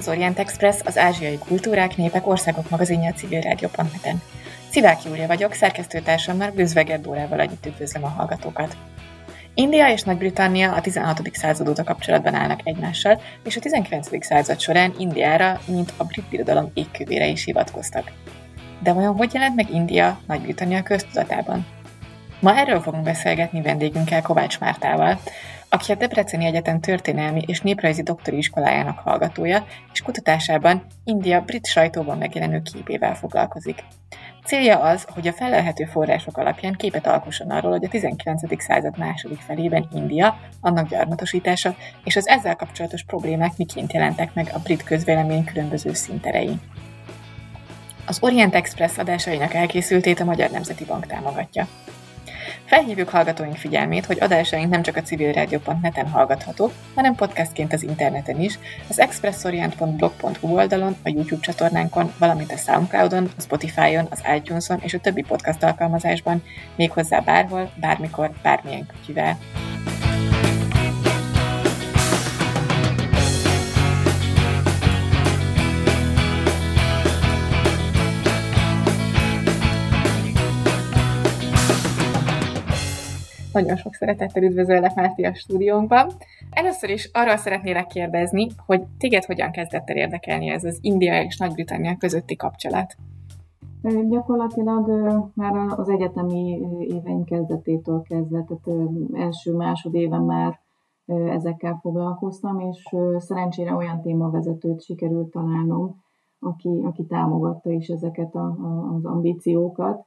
az Orient Express, az ázsiai kultúrák, népek, országok magazinja a civil rádió.net-en. Szivák Júlia vagyok, szerkesztőtársammal Gőzveger Dórával együtt üdvözlöm a hallgatókat. India és Nagy-Britannia a 16. század óta kapcsolatban állnak egymással, és a 19. század során Indiára, mint a brit birodalom égkövére is hivatkoztak. De vajon hogy jelent meg India Nagy-Britannia köztudatában? Ma erről fogunk beszélgetni vendégünkkel Kovács Mártával, aki a Debreceni Egyetem történelmi és néprajzi doktori iskolájának hallgatója, és kutatásában India brit sajtóban megjelenő képével foglalkozik. Célja az, hogy a felelhető források alapján képet alkosson arról, hogy a 19. század második felében India, annak gyarmatosítása és az ezzel kapcsolatos problémák miként jelentek meg a brit közvélemény különböző szinterein. Az Orient Express adásainak elkészültét a Magyar Nemzeti Bank támogatja. Felhívjuk hallgatóink figyelmét, hogy adásaink nem csak a civilrádió.net-en hallgatható, hanem podcastként az interneten is, az expressorient.blog.hu oldalon, a YouTube csatornánkon, valamint a Soundcloudon, a Spotify-on, az iTunes-on és a többi podcast alkalmazásban, méghozzá bárhol, bármikor, bármilyen kütyüvel. Nagyon sok szeretettel üdvözöllek Márti a stúdiónkban. Először is arról szeretnélek kérdezni, hogy téged hogyan kezdett el érdekelni ez az India és Nagy-Britannia közötti kapcsolat? Gyakorlatilag már az egyetemi éveim kezdetétől kezdve, tehát első másodéven már ezekkel foglalkoztam, és szerencsére olyan témavezetőt sikerült találnom, aki, aki támogatta is ezeket a, a, az ambíciókat,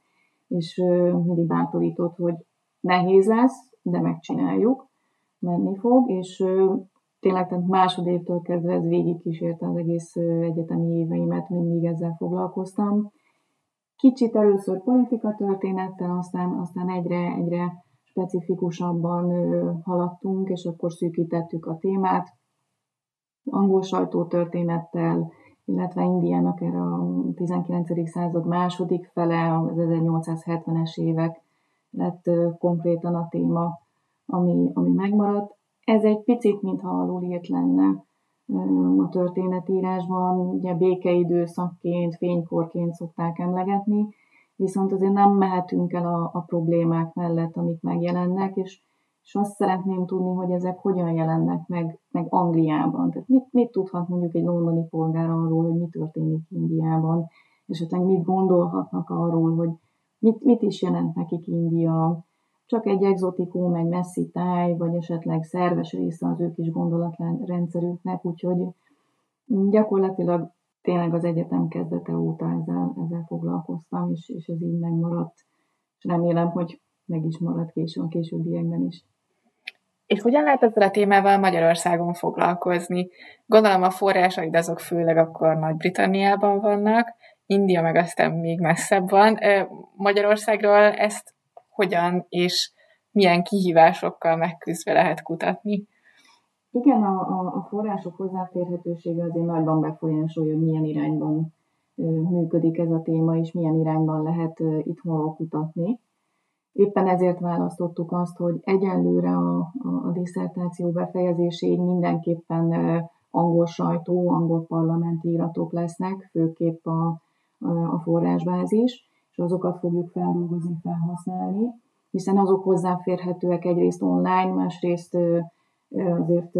és mindig bátorított, hogy nehéz lesz, de megcsináljuk, menni fog, és tényleg tehát másodévtől kezdve ez végig kísérte az egész egyetemi éveimet, mindig ezzel foglalkoztam. Kicsit először politika történettel, aztán, aztán egyre, egyre specifikusabban haladtunk, és akkor szűkítettük a témát. Angol sajtótörténettel, illetve Indiának erre a 19. század második fele, az 1870-es évek lett konkrétan a téma, ami, ami megmaradt. Ez egy picit, mintha alulírt lenne a történetírásban, ugye békeidőszakként, fénykorként szokták emlegetni, viszont azért nem mehetünk el a, a problémák mellett, amik megjelennek, és, és azt szeretném tudni, hogy ezek hogyan jelennek meg, meg Angliában. Tehát mit, mit tudhat mondjuk egy londoni polgár arról, hogy mi történik Indiában, esetleg mit gondolhatnak arról, hogy mit, mit is jelent nekik India, csak egy exotikum, egy messzi táj, vagy esetleg szerves része az ő kis gondolatrendszerüknek, úgyhogy gyakorlatilag tényleg az egyetem kezdete óta ezzel, ezzel foglalkoztam, és, és ez így megmaradt, és remélem, hogy meg is maradt később, későbbiekben is. És hogyan lehet ezzel a témával Magyarországon foglalkozni? Gondolom a forrásaid azok főleg akkor Nagy-Britanniában vannak, India meg aztán még messzebb van. Magyarországról ezt hogyan és milyen kihívásokkal megküzdve lehet kutatni? Igen, a, a, a források hozzáférhetősége azért nagyban befolyásolja, hogy milyen irányban működik ez a téma, és milyen irányban lehet itthonról kutatni. Éppen ezért választottuk azt, hogy egyelőre a, a, a diszertáció befejezéséig mindenképpen angol sajtó, angol parlamenti iratok lesznek, főképp a, a forrásbázis, és azokat fogjuk feldolgozni, felhasználni, hiszen azok hozzáférhetőek egyrészt online, másrészt azért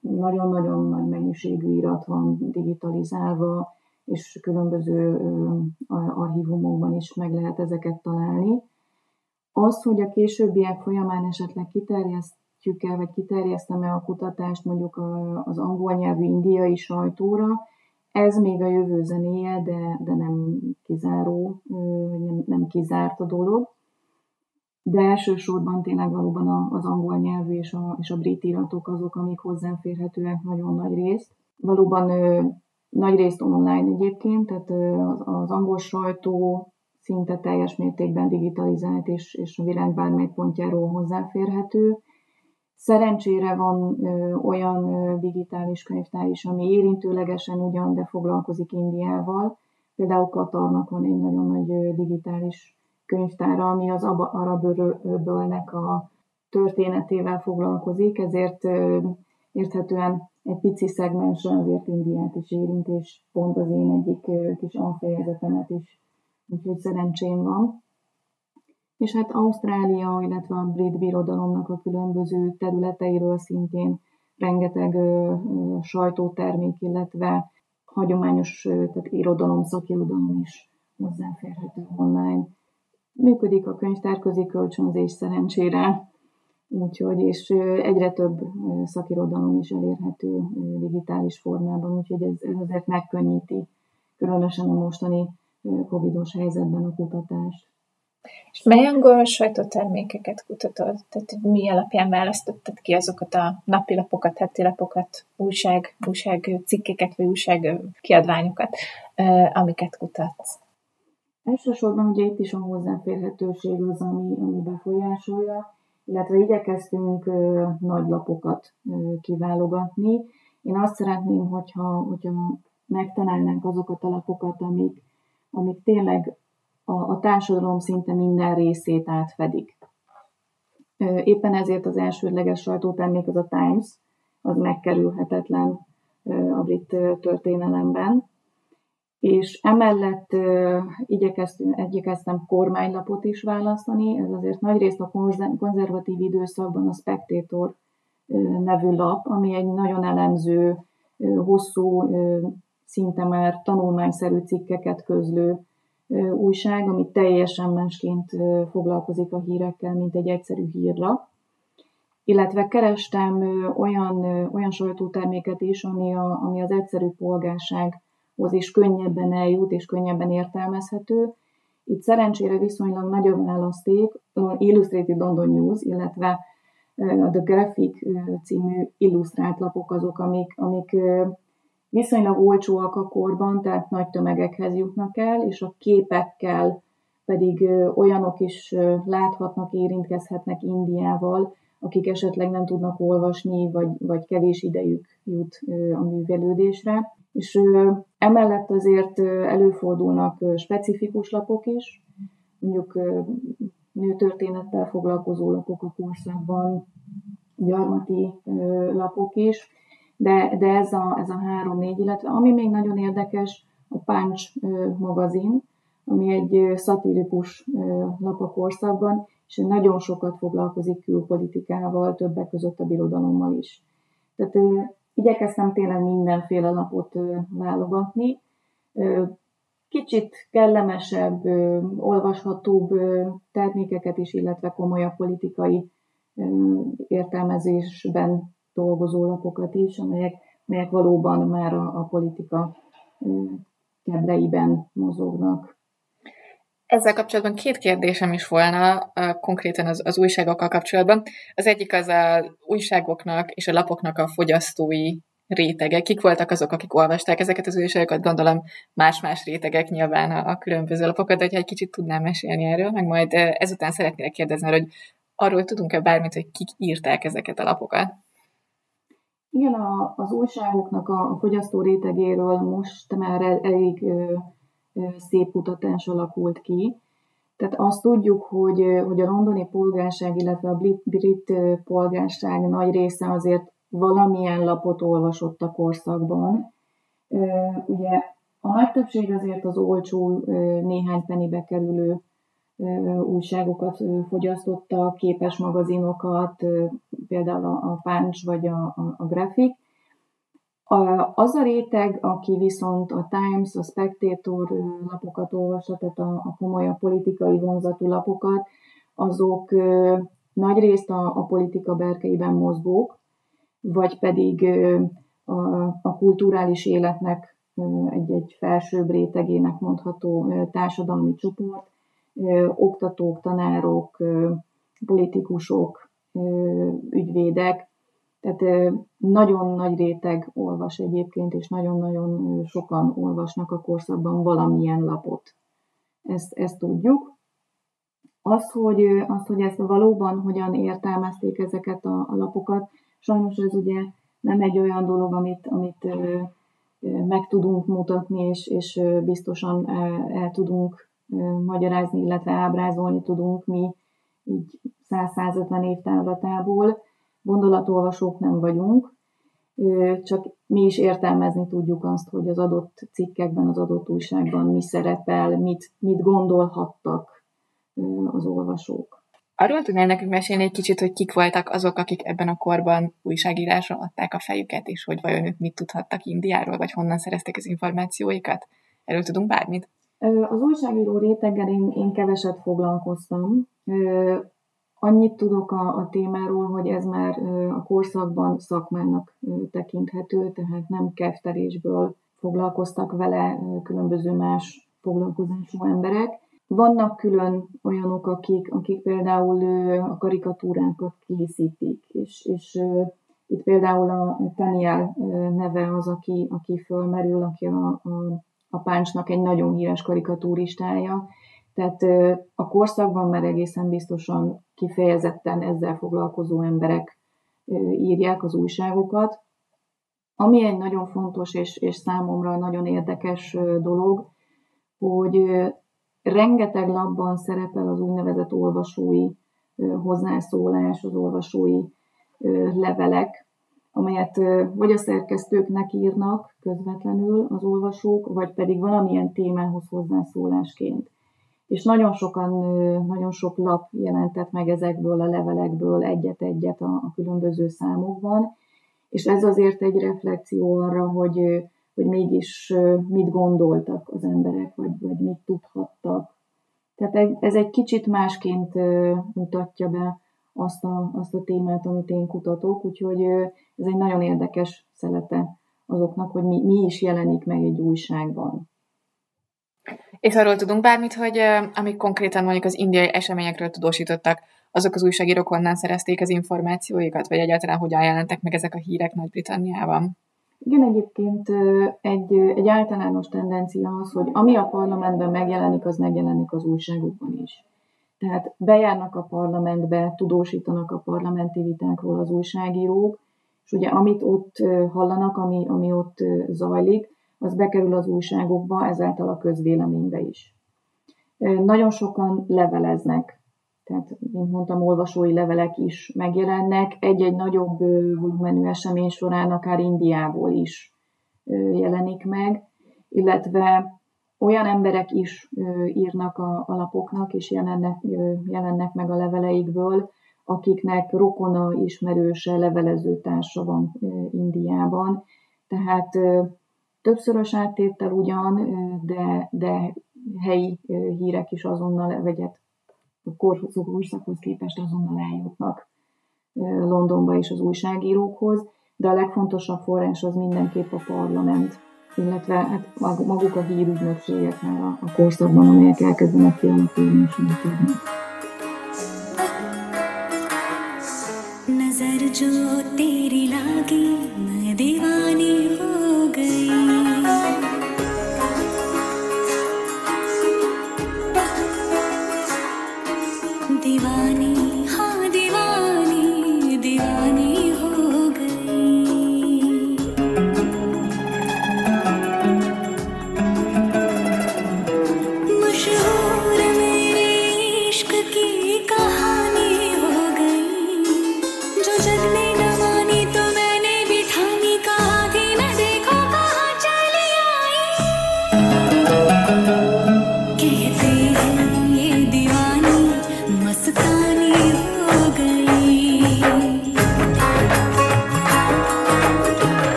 nagyon-nagyon nagy mennyiségű irat van digitalizálva, és különböző archívumokban is meg lehet ezeket találni. Az, hogy a későbbiek folyamán esetleg kiterjesztjük el, vagy kiterjesztem-e a kutatást mondjuk az angol nyelvű indiai sajtóra, ez még a jövő zenéje, de, de nem kizáró, nem, nem kizárt a dolog. De elsősorban tényleg valóban az angol nyelvű és a, és a brit iratok azok, amik hozzáférhetőek nagyon nagy részt. Valóban nagy részt online egyébként, tehát az angol sajtó szinte teljes mértékben digitalizált és, és a világ bármely pontjáról hozzáférhető. Szerencsére van ö, olyan ö, digitális könyvtár is, ami érintőlegesen ugyan, de foglalkozik Indiával. Például Katarnak van egy nagyon nagy ö, digitális könyvtára, ami az arab öbölnek a történetével foglalkozik, ezért ö, érthetően egy pici szegmens azért Indiát is érint, és pont az én egyik kis alfejezetemet is, úgyhogy szerencsém van. És hát Ausztrália, illetve a brit birodalomnak a különböző területeiről szintén rengeteg sajtótermék, illetve hagyományos tehát irodalom, szakirodalom is hozzáférhető online. Működik a könyvtárközi kölcsönzés szerencsére, úgyhogy, és egyre több szakirodalom is elérhető digitális formában, úgyhogy ez, ez azért megkönnyíti, különösen a mostani covidos helyzetben a kutatást. És mely angol sajtótermékeket kutatod? Tehát mi alapján választottad ki azokat a napilapokat, hetilapokat, újság, újság cikkeket, vagy újság kiadványokat, amiket kutatsz? Elsősorban ugye itt is a hozzáférhetőség az, ami, ami befolyásolja, illetve igyekeztünk ö, nagy lapokat ö, kiválogatni. Én azt szeretném, hogyha, hogyha megtalálnánk azokat a lapokat, amik, amik tényleg a, a társadalom szinte minden részét átfedik. Éppen ezért az elsődleges sajtótermék az a Times, az megkerülhetetlen a brit történelemben. És emellett igyekeztem kormánylapot is választani, ez azért nagyrészt a konzervatív időszakban a Spectator nevű lap, ami egy nagyon elemző, hosszú, szinte már tanulmányszerű cikkeket közlő újság, ami teljesen másként foglalkozik a hírekkel, mint egy egyszerű hírlap. Illetve kerestem olyan, olyan sajtóterméket is, ami, a, ami az egyszerű polgársághoz is könnyebben eljut és könnyebben értelmezhető. Itt szerencsére viszonylag nagy a választék, Illustrated London News, illetve a The Graphic című illusztrált lapok azok, amik, amik viszonylag olcsóak a korban, tehát nagy tömegekhez jutnak el, és a képekkel pedig olyanok is láthatnak, érintkezhetnek Indiával, akik esetleg nem tudnak olvasni, vagy, vagy kevés idejük jut a művelődésre. És emellett azért előfordulnak specifikus lapok is, mondjuk nőtörténettel foglalkozó lapok a korszakban, gyarmati lapok is, de, de ez a, ez a három-négy, illetve ami még nagyon érdekes, a Punch magazin, ami egy szatirikus lap a korszakban, és nagyon sokat foglalkozik külpolitikával, többek között a birodalommal is. Tehát igyekeztem tényleg mindenféle lapot válogatni. Kicsit kellemesebb, olvashatóbb termékeket is, illetve komolyabb politikai értelmezésben dolgozó lapokat is, amelyek, amelyek valóban már a, a politika kebleiben mozognak. Ezzel kapcsolatban két kérdésem is volna, konkrétan az, az újságokkal kapcsolatban. Az egyik az a újságoknak és a lapoknak a fogyasztói rétege. Kik voltak azok, akik olvasták ezeket az újságokat? Gondolom más-más rétegek nyilván a, a különböző lapokat, de ha egy kicsit tudnám mesélni erről, meg majd ezután szeretnélek kérdezni, hogy arról tudunk-e bármit, hogy kik írták ezeket a lapokat? Igen, a, az újságoknak a, fogyasztó rétegéről most már el, elég ö, ö, szép kutatás alakult ki. Tehát azt tudjuk, hogy, hogy a londoni polgárság, illetve a brit, brit polgárság nagy része azért valamilyen lapot olvasott a korszakban. Ugye a nagy többség azért az olcsó, néhány penibe kerülő újságokat fogyasztotta, képes magazinokat, például a Punch vagy a, a, a Graphic. Az a réteg, aki viszont a Times, a Spectator lapokat olvasta, tehát a, a komolyabb politikai vonzatú lapokat, azok nagy részt a, a politika berkeiben mozgók, vagy pedig a, a kulturális életnek egy-egy felsőbb rétegének mondható társadalmi csoport, oktatók, tanárok, politikusok, ügyvédek, tehát nagyon nagy réteg olvas egyébként, és nagyon-nagyon sokan olvasnak a korszakban valamilyen lapot. Ezt, ezt tudjuk. Az hogy, az, hogy ezt valóban hogyan értelmezték ezeket a, a lapokat, sajnos ez ugye nem egy olyan dolog, amit, amit meg tudunk mutatni, és, és biztosan el, el tudunk magyarázni, illetve ábrázolni tudunk mi így 100-150 év távlatából. Gondolatolvasók nem vagyunk, csak mi is értelmezni tudjuk azt, hogy az adott cikkekben, az adott újságban mi szerepel, mit, mit gondolhattak az olvasók. Arról tudnál nekünk mesélni egy kicsit, hogy kik voltak azok, akik ebben a korban újságírásra adták a fejüket, és hogy vajon ők mit tudhattak Indiáról, vagy honnan szerezték az információikat? Erről tudunk bármit? Az újságíró réteggel én, én keveset foglalkoztam. Annyit tudok a, a témáról, hogy ez már a korszakban szakmának tekinthető, tehát nem keftelésből foglalkoztak vele különböző más foglalkozású emberek. Vannak külön olyanok, akik, akik például a karikatúrákat készítik, és, és itt például a Daniel neve az, aki, aki fölmerül, aki a, a, a Páncsnak egy nagyon híres karikatúristája, tehát a korszakban már egészen biztosan kifejezetten ezzel foglalkozó emberek írják az újságokat. Ami egy nagyon fontos és, és számomra nagyon érdekes dolog, hogy rengeteg labban szerepel az úgynevezett olvasói hozzászólás, az olvasói levelek, amelyet vagy a szerkesztőknek írnak közvetlenül az olvasók, vagy pedig valamilyen témához hozzászólásként. És nagyon sokan, nagyon sok lap jelentett meg ezekből a levelekből egyet-egyet a, a különböző számokban, és ez azért egy reflexió arra, hogy, hogy mégis mit gondoltak az emberek, vagy, vagy mit tudhattak. Tehát ez egy kicsit másként mutatja be azt a, azt a témát, amit én kutatok, úgyhogy ez egy nagyon érdekes szelete azoknak, hogy mi, mi is jelenik meg egy újságban. És arról tudunk bármit, hogy amik konkrétan mondjuk az indiai eseményekről tudósítottak, azok az újságírók honnan szerezték az információikat, vagy egyáltalán hogyan jelentek meg ezek a hírek Nagy-Britanniában? Igen, egyébként egy, egy általános tendencia az, hogy ami a parlamentben megjelenik, az megjelenik az újságokban is. Tehát bejárnak a parlamentbe, tudósítanak a parlamenti vitákról az újságírók, és ugye amit ott hallanak, ami, ami ott zajlik, az bekerül az újságokba, ezáltal a közvéleménybe is. Nagyon sokan leveleznek, tehát, mint mondtam, olvasói levelek is megjelennek. Egy-egy nagyobb volumenű esemény során akár Indiából is jelenik meg, illetve olyan emberek is írnak a, alapoknak és jelennek, jelennek meg a leveleikből, akiknek rokona, ismerőse, levelező társa van Indiában. Tehát többszörös áttétel ugyan, de, de helyi hírek is azonnal, vegyet a korszakhoz képest azonnal eljutnak Londonba és az újságírókhoz, de a legfontosabb forrás az mindenképp a parlament, illetve hát maguk a hírügynökségek már a, a korszakban, amelyek elkezdenek kialakulni és működni. नजर जो तेरी लागी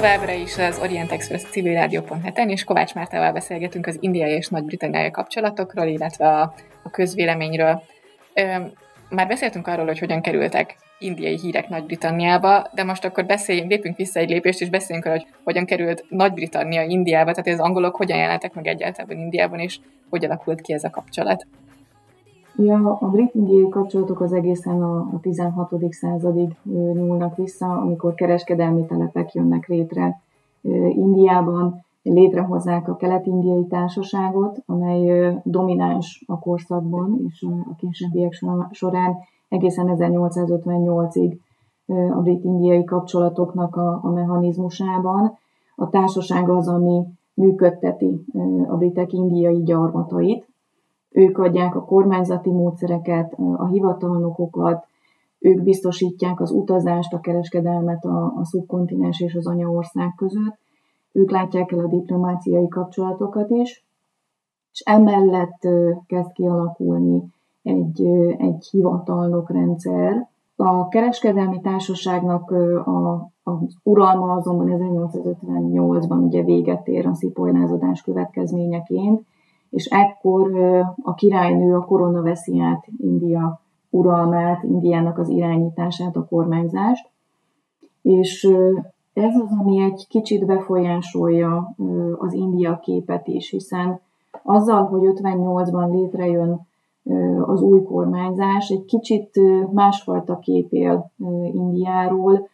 továbbra is az Orient Express civil rádió.net-en, és Kovács Mártával beszélgetünk az indiai és Nagy-Britanniai kapcsolatokról, illetve a, a közvéleményről. Ö, már beszéltünk arról, hogy hogyan kerültek indiai hírek Nagy-Britanniába, de most akkor beszéljünk, lépünk vissza egy lépést, és beszéljünk arról, hogy hogyan került Nagy-Britannia Indiába, tehát az angolok hogyan jelentek meg egyáltalán Indiában, és hogy alakult ki ez a kapcsolat. Ja, a brit-indiai kapcsolatok az egészen a, a 16. századig nyúlnak vissza, amikor kereskedelmi telepek jönnek létre Indiában, létrehozzák a kelet-indiai társaságot, amely domináns a korszakban és a későbbiek során egészen 1858-ig a brit-indiai kapcsolatoknak a, a mechanizmusában. A társaság az, ami működteti a britek indiai gyarmatait, ők adják a kormányzati módszereket, a hivatalnokokat, ők biztosítják az utazást, a kereskedelmet a, a szubkontinens és az anyaország között, ők látják el a diplomáciai kapcsolatokat is, és emellett kezd kialakulni egy, egy hivatalnok rendszer. A kereskedelmi társaságnak a, az uralma azonban 1858-ban ugye véget ér a szipolylázadás következményeként, és ekkor a királynő a korona veszi át India uralmát, Indiának az irányítását, a kormányzást, és ez az, ami egy kicsit befolyásolja az India képet is, hiszen azzal, hogy 58-ban létrejön az új kormányzás, egy kicsit másfajta kép él Indiáról,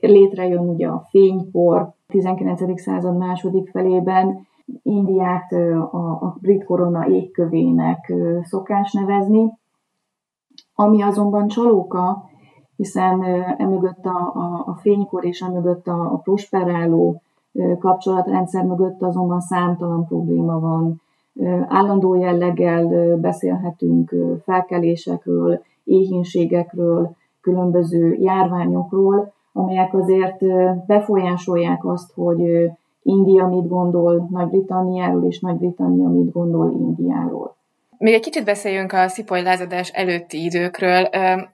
létrejön ugye a fénykor, 19. század második felében Indiát a, a brit korona égkövének szokás nevezni, ami azonban csalóka, hiszen emögött a, a, a fénykor és emögött a, a prosperáló kapcsolatrendszer mögött azonban számtalan probléma van. Állandó jelleggel beszélhetünk felkelésekről, éhínségekről, különböző járványokról, amelyek azért befolyásolják azt, hogy India mit gondol Nagy-Britanniáról, és Nagy-Britannia mit gondol Indiáról. Még egy kicsit beszéljünk a szipoly lázadás előtti időkről.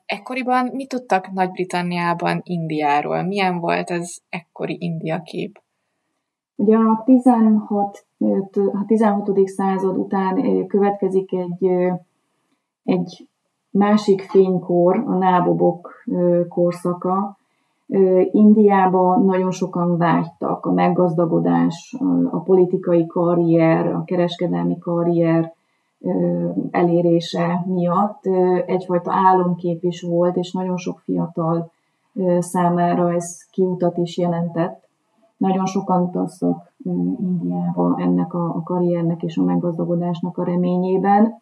Ekkoriban mit tudtak Nagy-Britanniában Indiáról? Milyen volt az ekkori India kép? Ugye a 16, a 16. század után következik egy, egy másik fénykor, a nábobok korszaka. Indiába nagyon sokan vágytak a meggazdagodás, a politikai karrier, a kereskedelmi karrier elérése miatt egyfajta álomkép is volt, és nagyon sok fiatal számára ez kiutat is jelentett. Nagyon sokan utaztak Indiába ennek a, karriernek és a meggazdagodásnak a reményében,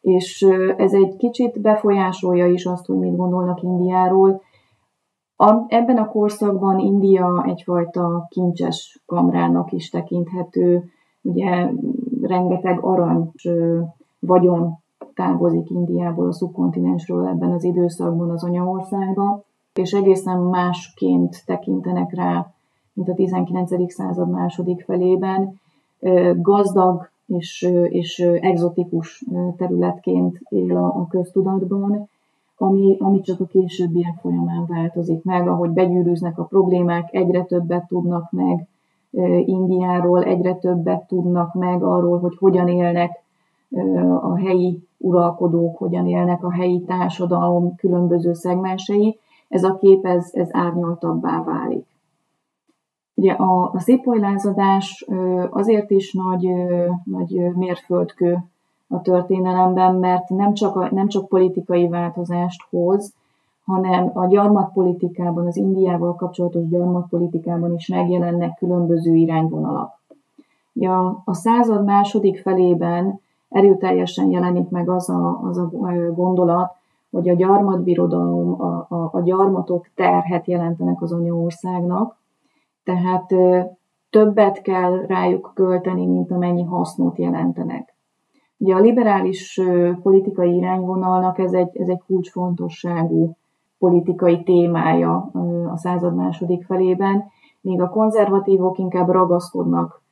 és ez egy kicsit befolyásolja is azt, hogy mit gondolnak Indiáról. Ebben a korszakban India egyfajta kincses kamrának is tekinthető, ugye rengeteg arany vagyon távozik Indiából, a szubkontinensről ebben az időszakban az anyaországba, és egészen másként tekintenek rá, mint a 19. század második felében. Gazdag és, és egzotikus területként él a, a köztudatban, ami, ami csak a későbbiek folyamán változik meg, ahogy begyűrűznek a problémák, egyre többet tudnak meg Indiáról, egyre többet tudnak meg arról, hogy hogyan élnek a helyi uralkodók, hogyan élnek a helyi társadalom különböző szegmensei, ez a kép ez, ez árnyaltabbá válik. Ugye a, a szépolylázadás azért is nagy, nagy mérföldkő a történelemben, mert nem csak, a, nem csak politikai változást hoz, hanem a gyarmatpolitikában, az Indiával kapcsolatos gyarmatpolitikában is megjelennek különböző irányvonalak. Ja, a század második felében erőteljesen jelenik meg az a, az a gondolat, hogy a gyarmatbirodalom, a, a, a gyarmatok terhet jelentenek az anyaországnak, tehát többet kell rájuk költeni, mint amennyi hasznot jelentenek. Ugye a liberális politikai irányvonalnak ez egy, ez egy kulcsfontosságú politikai témája a század második felében, míg a konzervatívok inkább ragaszkodnak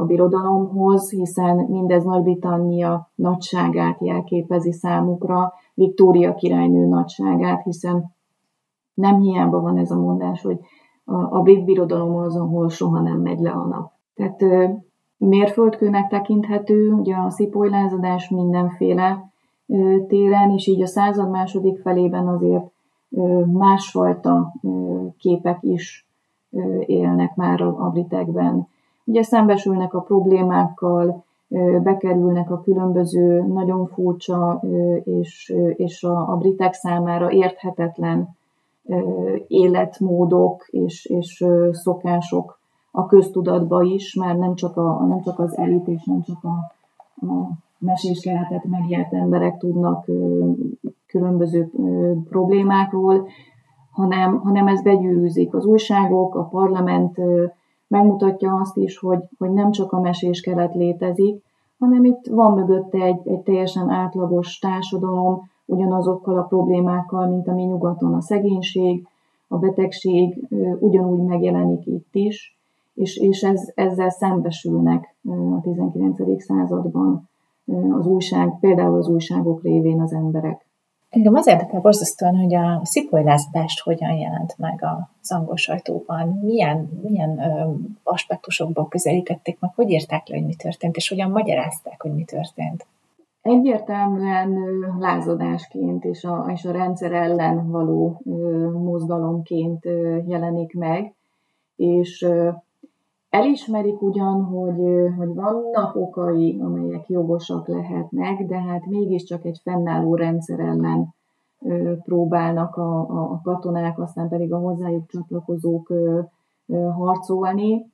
a birodalomhoz, hiszen mindez Nagy-Britannia nagyságát jelképezi számukra, Viktória királynő nagyságát, hiszen nem hiába van ez a mondás, hogy a, brit birodalom az, ahol soha nem megy le a nap. Tehát mérföldkőnek tekinthető, ugye a szipolylázadás mindenféle téren, és így a század második felében azért másfajta képek is élnek már a britekben. Ugye szembesülnek a problémákkal, bekerülnek a különböző nagyon furcsa és, és a, a britek számára érthetetlen életmódok és, és szokások a köztudatba is, már nem csak, a, nem csak az elit és nem csak a, a mesés keretet emberek tudnak különböző problémákról, hanem, hanem ez begyűrűzik. Az újságok, a parlament megmutatja azt is, hogy, hogy nem csak a mesés keret létezik, hanem itt van mögötte egy, egy teljesen átlagos társadalom, ugyanazokkal a problémákkal, mint ami nyugaton a szegénység, a betegség ugyanúgy megjelenik itt is, és, és ez, ezzel szembesülnek a 19. században az újság, például az újságok révén az emberek. Engem az érdekel borzasztóan, hogy a szipolylázdást hogyan jelent meg az angol sajtóban, milyen, milyen ö, aspektusokból közelítették meg, hogy írták le, hogy mi történt, és hogyan magyarázták, hogy mi történt. Egyértelműen lázadásként és a, és a rendszer ellen való ö, mozgalomként ö, jelenik meg, és Elismerik ugyan, hogy, hogy vannak okai, amelyek jogosak lehetnek, de hát mégiscsak egy fennálló rendszer ellen próbálnak a, a katonák, aztán pedig a hozzájuk csatlakozók harcolni,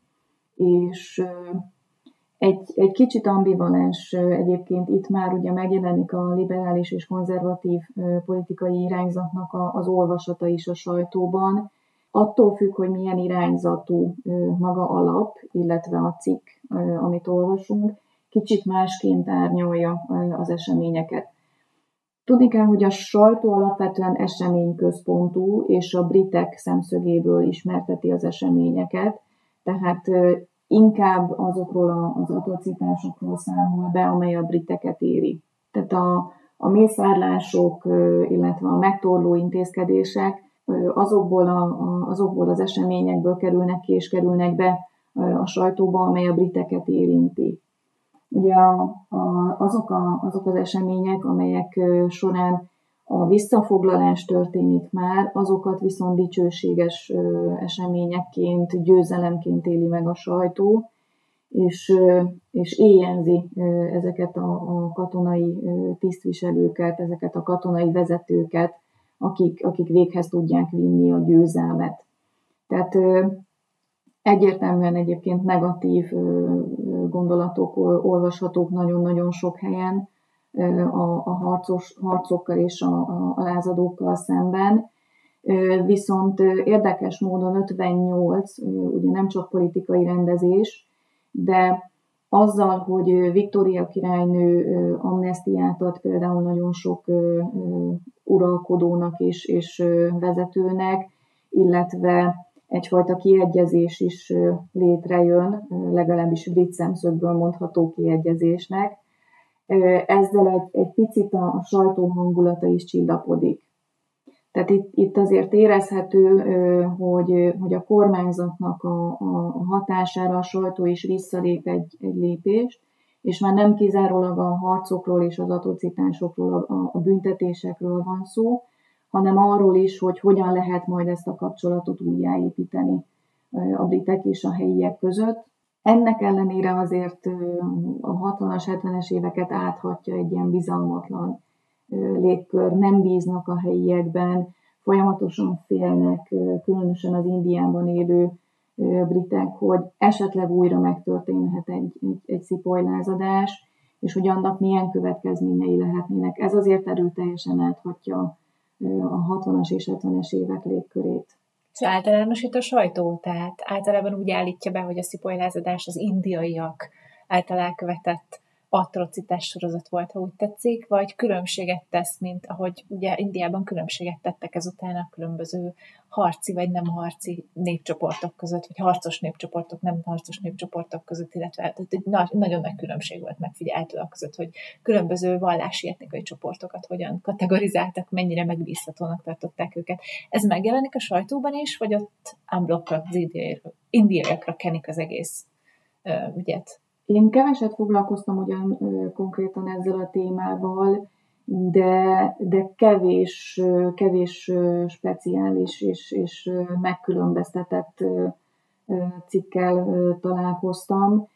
és egy, egy kicsit ambivalens egyébként itt már ugye megjelenik a liberális és konzervatív politikai irányzatnak az olvasata is a sajtóban, attól függ, hogy milyen irányzatú maga a lap, illetve a cikk, amit olvasunk, kicsit másként árnyolja az eseményeket. Tudni kell, hogy a sajtó alapvetően eseményközpontú, és a britek szemszögéből ismerteti az eseményeket, tehát inkább azokról az atrocitásokról számol be, amely a briteket éri. Tehát a, a mészárlások, illetve a megtorló intézkedések azokból, a, azokból az eseményekből kerülnek ki és kerülnek be a sajtóba, amely a briteket érinti. Ugye a, a, azok, a, azok az események, amelyek során a visszafoglalás történik már, azokat viszont dicsőséges eseményekként, győzelemként éli meg a sajtó, és, és éjjenzi ezeket a, a katonai tisztviselőket, ezeket a katonai vezetőket, akik, akik véghez tudják vinni a győzelmet. Tehát egyértelműen egyébként negatív gondolatok olvashatók nagyon-nagyon sok helyen a, a harcos, harcokkal és a, a lázadókkal szemben. Viszont érdekes módon 58, ugye nem csak politikai rendezés, de azzal, hogy Viktória királynő amnestiát ad például nagyon sok uralkodónak és, és vezetőnek, illetve egyfajta kiegyezés is létrejön, legalábbis brit szemszögből mondható kiegyezésnek. Ezzel egy, egy picit a sajtó hangulata is csillapodik. Tehát itt, itt azért érezhető, hogy, hogy a kormányzatnak a, a hatására a sajtó is visszalép egy, egy lépést, és már nem kizárólag a harcokról és az atrocitásokról, a, a büntetésekről van szó, hanem arról is, hogy hogyan lehet majd ezt a kapcsolatot újjáépíteni a britek és a helyiek között. Ennek ellenére azért a 60-as, 70-es éveket áthatja egy ilyen bizalmatlan légkör, nem bíznak a helyiekben, folyamatosan félnek, különösen az Indiában élő britek, hogy esetleg újra megtörténhet egy, egy, egy szipolylázadás, és hogy annak milyen következményei lehetnének. Ez azért erőteljesen áthatja a 60-as és 70-es évek légkörét. És általánosít a sajtó, tehát általában úgy állítja be, hogy a szipolylázadás az indiaiak által elkövetett atrocitás sorozat volt, ha úgy tetszik, vagy különbséget tesz, mint ahogy ugye Indiában különbséget tettek ezután a különböző harci vagy nem harci népcsoportok között, vagy harcos népcsoportok, nem harcos népcsoportok között, illetve tehát egy nagy, nagyon nagy különbség volt megfigyelhető a között, hogy különböző vallási etnikai csoportokat hogyan kategorizáltak, mennyire megbízhatónak tartották őket. Ez megjelenik a sajtóban is, vagy ott unblockra, az indiaiakra kenik az egész ügyet? Én keveset foglalkoztam ugyan konkrétan ezzel a témával, de, de kevés, kevés speciális és, és megkülönböztetett cikkel találkoztam.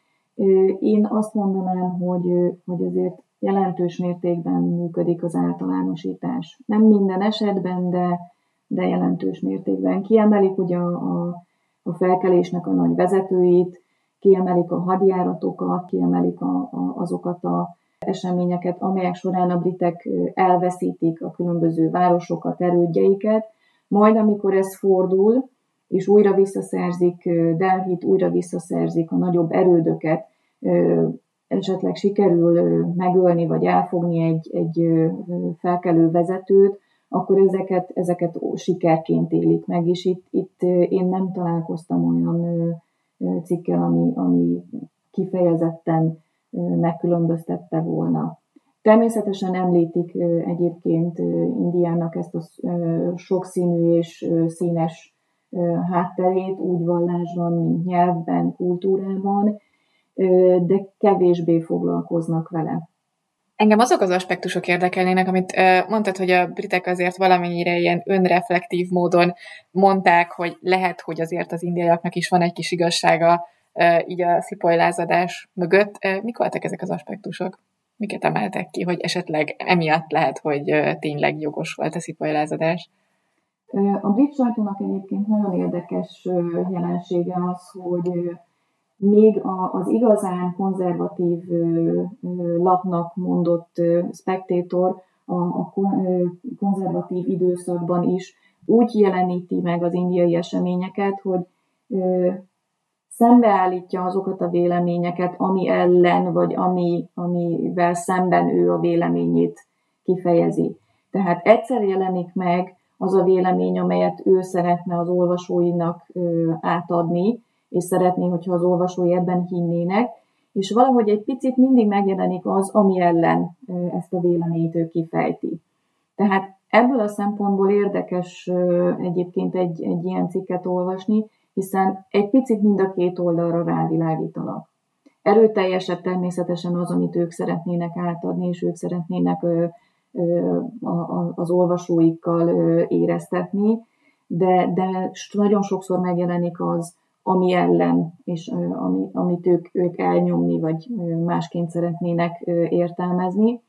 Én azt mondanám, hogy, hogy azért jelentős mértékben működik az általánosítás. Nem minden esetben, de, de jelentős mértékben. Kiemelik ugye a, a, a felkelésnek a nagy vezetőit, kiemelik a hadjáratokat, kiemelik a, a, azokat a eseményeket, amelyek során a britek elveszítik a különböző városokat, erődjeiket, majd amikor ez fordul, és újra visszaszerzik Delhit, újra visszaszerzik a nagyobb erődöket, esetleg sikerül megölni vagy elfogni egy, egy felkelő vezetőt, akkor ezeket, ezeket sikerként élik meg, és itt, itt én nem találkoztam olyan cikkel, ami, ami kifejezetten megkülönböztette volna. Természetesen említik egyébként Indiának ezt a sokszínű és színes hátterét, úgy vallásban, mint nyelvben, kultúrában, de kevésbé foglalkoznak vele. Engem azok az aspektusok érdekelnének, amit mondtad, hogy a britek azért valamennyire ilyen önreflektív módon mondták, hogy lehet, hogy azért az indiaiaknak is van egy kis igazsága így a szipolylázadás mögött. Mik voltak ezek az aspektusok? Miket emeltek ki, hogy esetleg emiatt lehet, hogy tényleg jogos volt a szipolylázadás? A brit sajtónak egyébként nagyon érdekes jelensége az, hogy még az igazán konzervatív lapnak mondott Spectator a konzervatív időszakban is úgy jeleníti meg az indiai eseményeket, hogy szembeállítja azokat a véleményeket, ami ellen, vagy ami, amivel szemben ő a véleményét kifejezi. Tehát egyszer jelenik meg az a vélemény, amelyet ő szeretne az olvasóinak átadni, és szeretné, hogyha az olvasói ebben hinnének, és valahogy egy picit mindig megjelenik az, ami ellen ezt a véleményt ő kifejti. Tehát ebből a szempontból érdekes egyébként egy, egy ilyen cikket olvasni, hiszen egy picit mind a két oldalra rávilágítanak. Erőteljesebb természetesen az, amit ők szeretnének átadni, és ők szeretnének az olvasóikkal éreztetni, de, de nagyon sokszor megjelenik az, ami ellen, és ami, amit ők, ők elnyomni, vagy másként szeretnének értelmezni.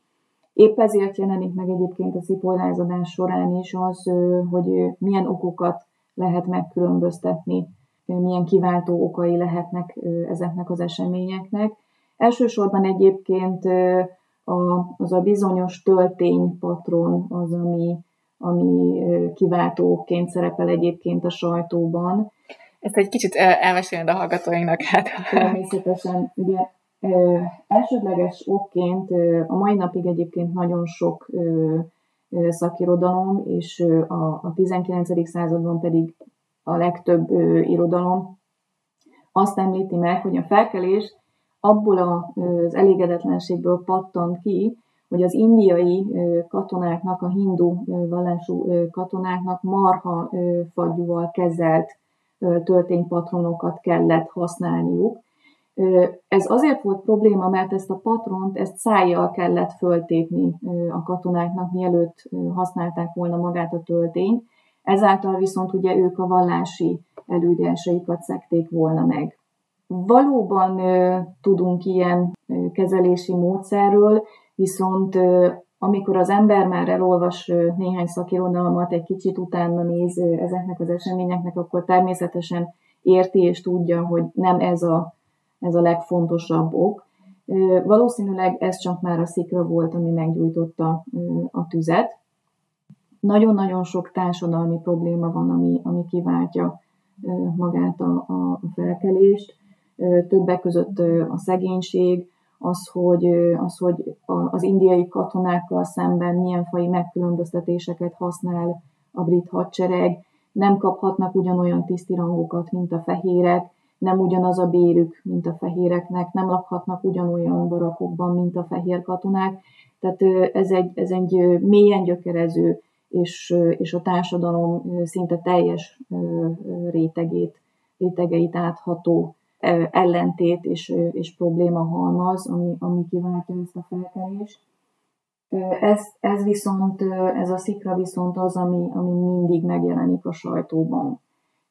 Épp ezért jelenik meg egyébként a szipollázadás során is az, hogy milyen okokat lehet megkülönböztetni, milyen kiváltó okai lehetnek ezeknek az eseményeknek. Elsősorban egyébként az a bizonyos tölténypatron az, ami, ami kiváltóként szerepel egyébként a sajtóban, ezt egy kicsit elmesélni a hallgatóinknak. Hát. Természetesen, ugye elsődleges okként a mai napig egyébként nagyon sok szakirodalom, és a, a 19. században pedig a legtöbb irodalom azt említi meg, hogy a felkelés abból az elégedetlenségből pattant ki, hogy az indiai katonáknak, a hindu vallású katonáknak marha fagyúval kezelt tölténypatronokat kellett használniuk. Ez azért volt probléma, mert ezt a patront, ezt szájjal kellett föltépni a katonáknak, mielőtt használták volna magát a töltényt. Ezáltal viszont ugye ők a vallási elődjásaikat szekték volna meg. Valóban tudunk ilyen kezelési módszerről, viszont amikor az ember már elolvas néhány szakirodalmat, egy kicsit utána néz ezeknek az eseményeknek, akkor természetesen érti és tudja, hogy nem ez a, ez a legfontosabb ok. Valószínűleg ez csak már a szikra volt, ami meggyújtotta a tüzet. Nagyon-nagyon sok társadalmi probléma van, ami, ami kiváltja magát a, a felkelést. Többek között a szegénység, az, hogy, az, hogy az indiai katonákkal szemben milyen fai megkülönböztetéseket használ a brit hadsereg, nem kaphatnak ugyanolyan tisztirangokat, mint a fehérek, nem ugyanaz a bérük, mint a fehéreknek, nem lakhatnak ugyanolyan barakokban, mint a fehér katonák. Tehát ez egy, ez egy mélyen gyökerező és, és a társadalom szinte teljes rétegét, rétegeit átható ellentét és, és probléma halmaz, ami, ami kiváltja ezt a felkelést. Ez, ez viszont, ez a szikra viszont az, ami, ami mindig megjelenik a sajtóban.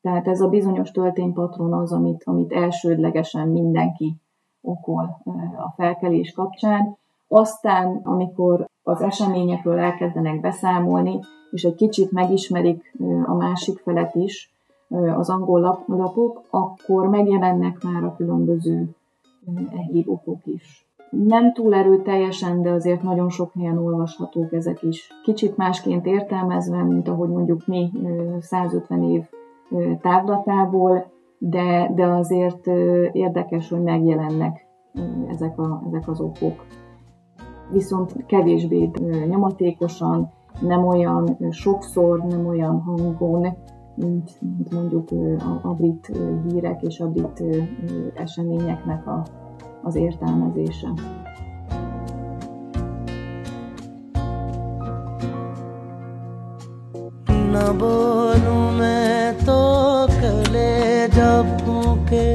Tehát ez a bizonyos tölténypatron az, amit, amit elsődlegesen mindenki okol a felkelés kapcsán. Aztán, amikor az eseményekről elkezdenek beszámolni, és egy kicsit megismerik a másik felet is, az angol lap, lapok, akkor megjelennek már a különböző egyéb okok is. Nem túl erőteljesen, de azért nagyon sok helyen olvashatók ezek is. Kicsit másként értelmezve, mint ahogy mondjuk mi 150 év távlatából, de, de azért érdekes, hogy megjelennek ezek, a, ezek az okok. Viszont kevésbé nyomatékosan, nem olyan sokszor, nem olyan hangon, mint, mint mondjuk a, a brit hírek és a brit eseményeknek a, az értelmezése. न बोलूं मैं तो कले जब फूके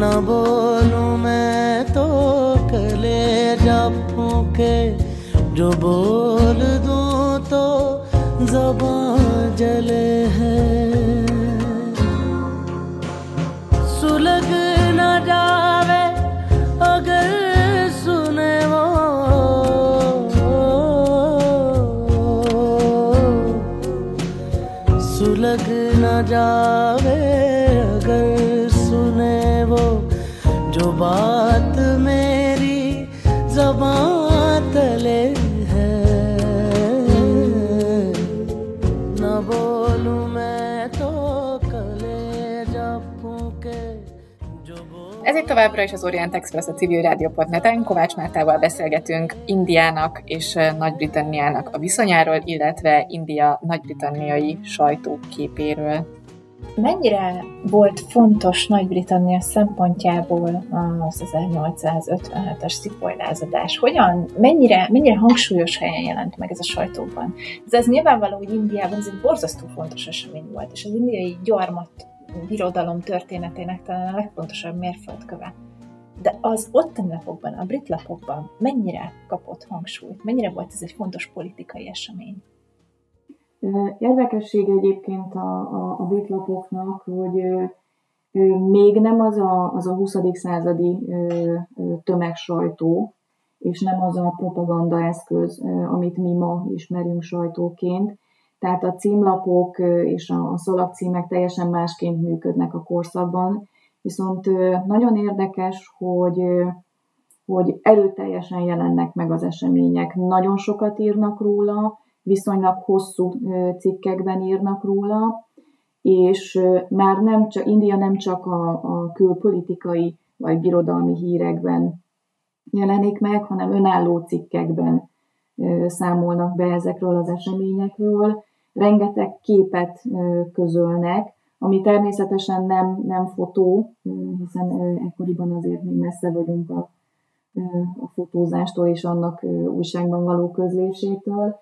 न बोलूं जो बोल दूँ तो जबान जले है। सुलग न जावे अगर सुने वो। सुलग न जावे továbbra is az Orient Express a civil rádió.net-en. Kovács Mártával beszélgetünk Indiának és Nagy-Britanniának a viszonyáról, illetve India nagy-britanniai sajtóképéről. Mennyire volt fontos Nagy-Britannia szempontjából az 1857-es szipoly Hogyan, mennyire, mennyire hangsúlyos helyen jelent meg ez a sajtóban? Ez, ez nyilvánvaló, hogy Indiában ez egy borzasztó fontos esemény volt, és az indiai gyarmat birodalom történetének talán a legfontosabb mérföldköve. De az ottani lapokban, a brit lapokban mennyire kapott hangsúlyt? Mennyire volt ez egy fontos politikai esemény? Érdekesség egyébként a, a, a brit lapoknak, hogy még nem az a, az a 20. századi tömegsajtó, és nem az a propaganda eszköz, amit mi ma ismerünk sajtóként, tehát a címlapok és a szalagcímek teljesen másként működnek a korszakban, viszont nagyon érdekes, hogy, hogy erőteljesen jelennek meg az események. Nagyon sokat írnak róla, viszonylag hosszú cikkekben írnak róla, és már nem csak, India nem csak a, a külpolitikai vagy birodalmi hírekben jelenik meg, hanem önálló cikkekben számolnak be ezekről az eseményekről, rengeteg képet közölnek, ami természetesen nem, nem fotó, hiszen ekkoriban azért még messze vagyunk a, a fotózástól és annak újságban való közlésétől.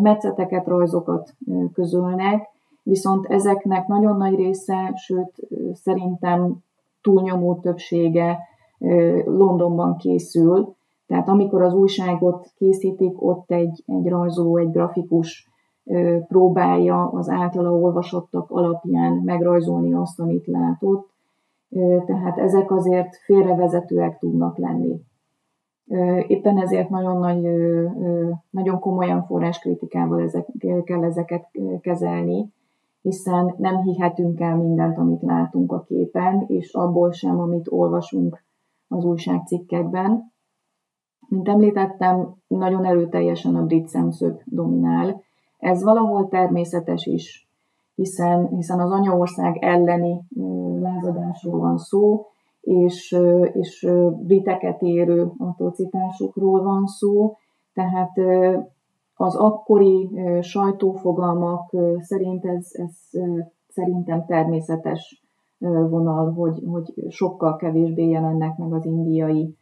Metszeteket, rajzokat közölnek, viszont ezeknek nagyon nagy része, sőt szerintem túlnyomó többsége Londonban készül, tehát amikor az újságot készítik, ott egy, egy rajzoló, egy grafikus próbálja az általa olvasottak alapján megrajzolni azt, amit látott, tehát ezek azért félrevezetőek tudnak lenni. Éppen ezért nagyon, nagy, nagyon komolyan forráskritikával ezek, kell ezeket kezelni, hiszen nem hihetünk el mindent, amit látunk a képen, és abból sem, amit olvasunk az újságcikkekben. Mint említettem, nagyon erőteljesen a brit szemszög dominál. Ez valahol természetes is, hiszen, hiszen az anyaország elleni lázadásról van szó, és, és briteket érő atrocitásokról van szó, tehát az akkori sajtófogalmak szerint ez, ez szerintem természetes vonal, hogy, hogy sokkal kevésbé jelennek meg az indiai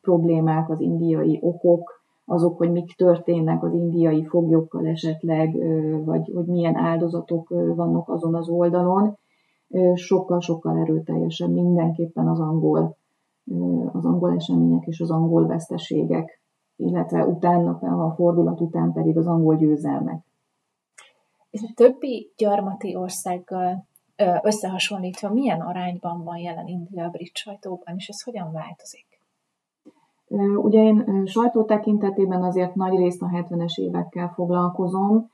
problémák, az indiai okok, azok, hogy mik történnek az indiai foglyokkal esetleg, vagy hogy milyen áldozatok vannak azon az oldalon, sokkal-sokkal erőteljesen mindenképpen az angol, az angol események és az angol veszteségek, illetve utána, a fordulat után pedig az angol győzelmek. És a többi gyarmati országgal összehasonlítva milyen arányban van jelen India a brit sajtóban, és ez hogyan változik? Ugye én sajtó tekintetében azért nagy részt a 70-es évekkel foglalkozom.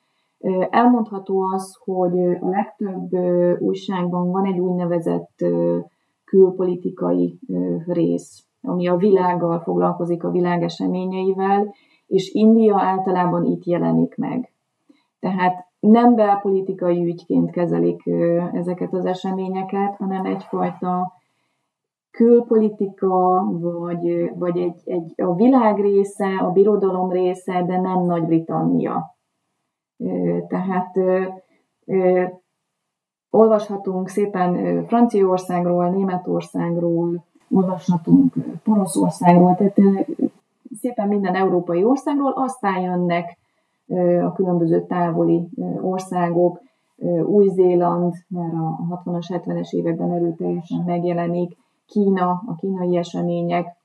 Elmondható az, hogy a legtöbb újságban van egy úgynevezett külpolitikai rész, ami a világgal foglalkozik, a világ eseményeivel, és India általában itt jelenik meg. Tehát nem belpolitikai ügyként kezelik ezeket az eseményeket, hanem egyfajta külpolitika, vagy, vagy egy, egy, a világ része, a birodalom része, de nem Nagy-Britannia. Tehát olvashatunk szépen Franciaországról, Németországról, olvashatunk Poroszországról, tehát szépen minden európai országról, aztán jönnek a különböző távoli országok, Új-Zéland, már a 60-as, 70-es években erőteljesen megjelenik, Kína, a kínai események.